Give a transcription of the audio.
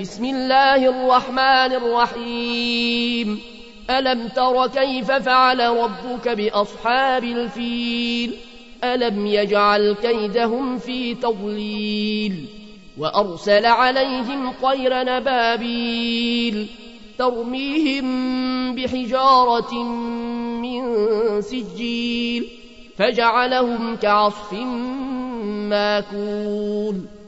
بسم الله الرحمن الرحيم. ألم تر كيف فعل ربك بأصحاب الفيل؟ ألم يجعل كيدهم في تضليل؟ وأرسل عليهم طير نبابيل ترميهم بحجارة من سجيل فجعلهم كعصف ماكول.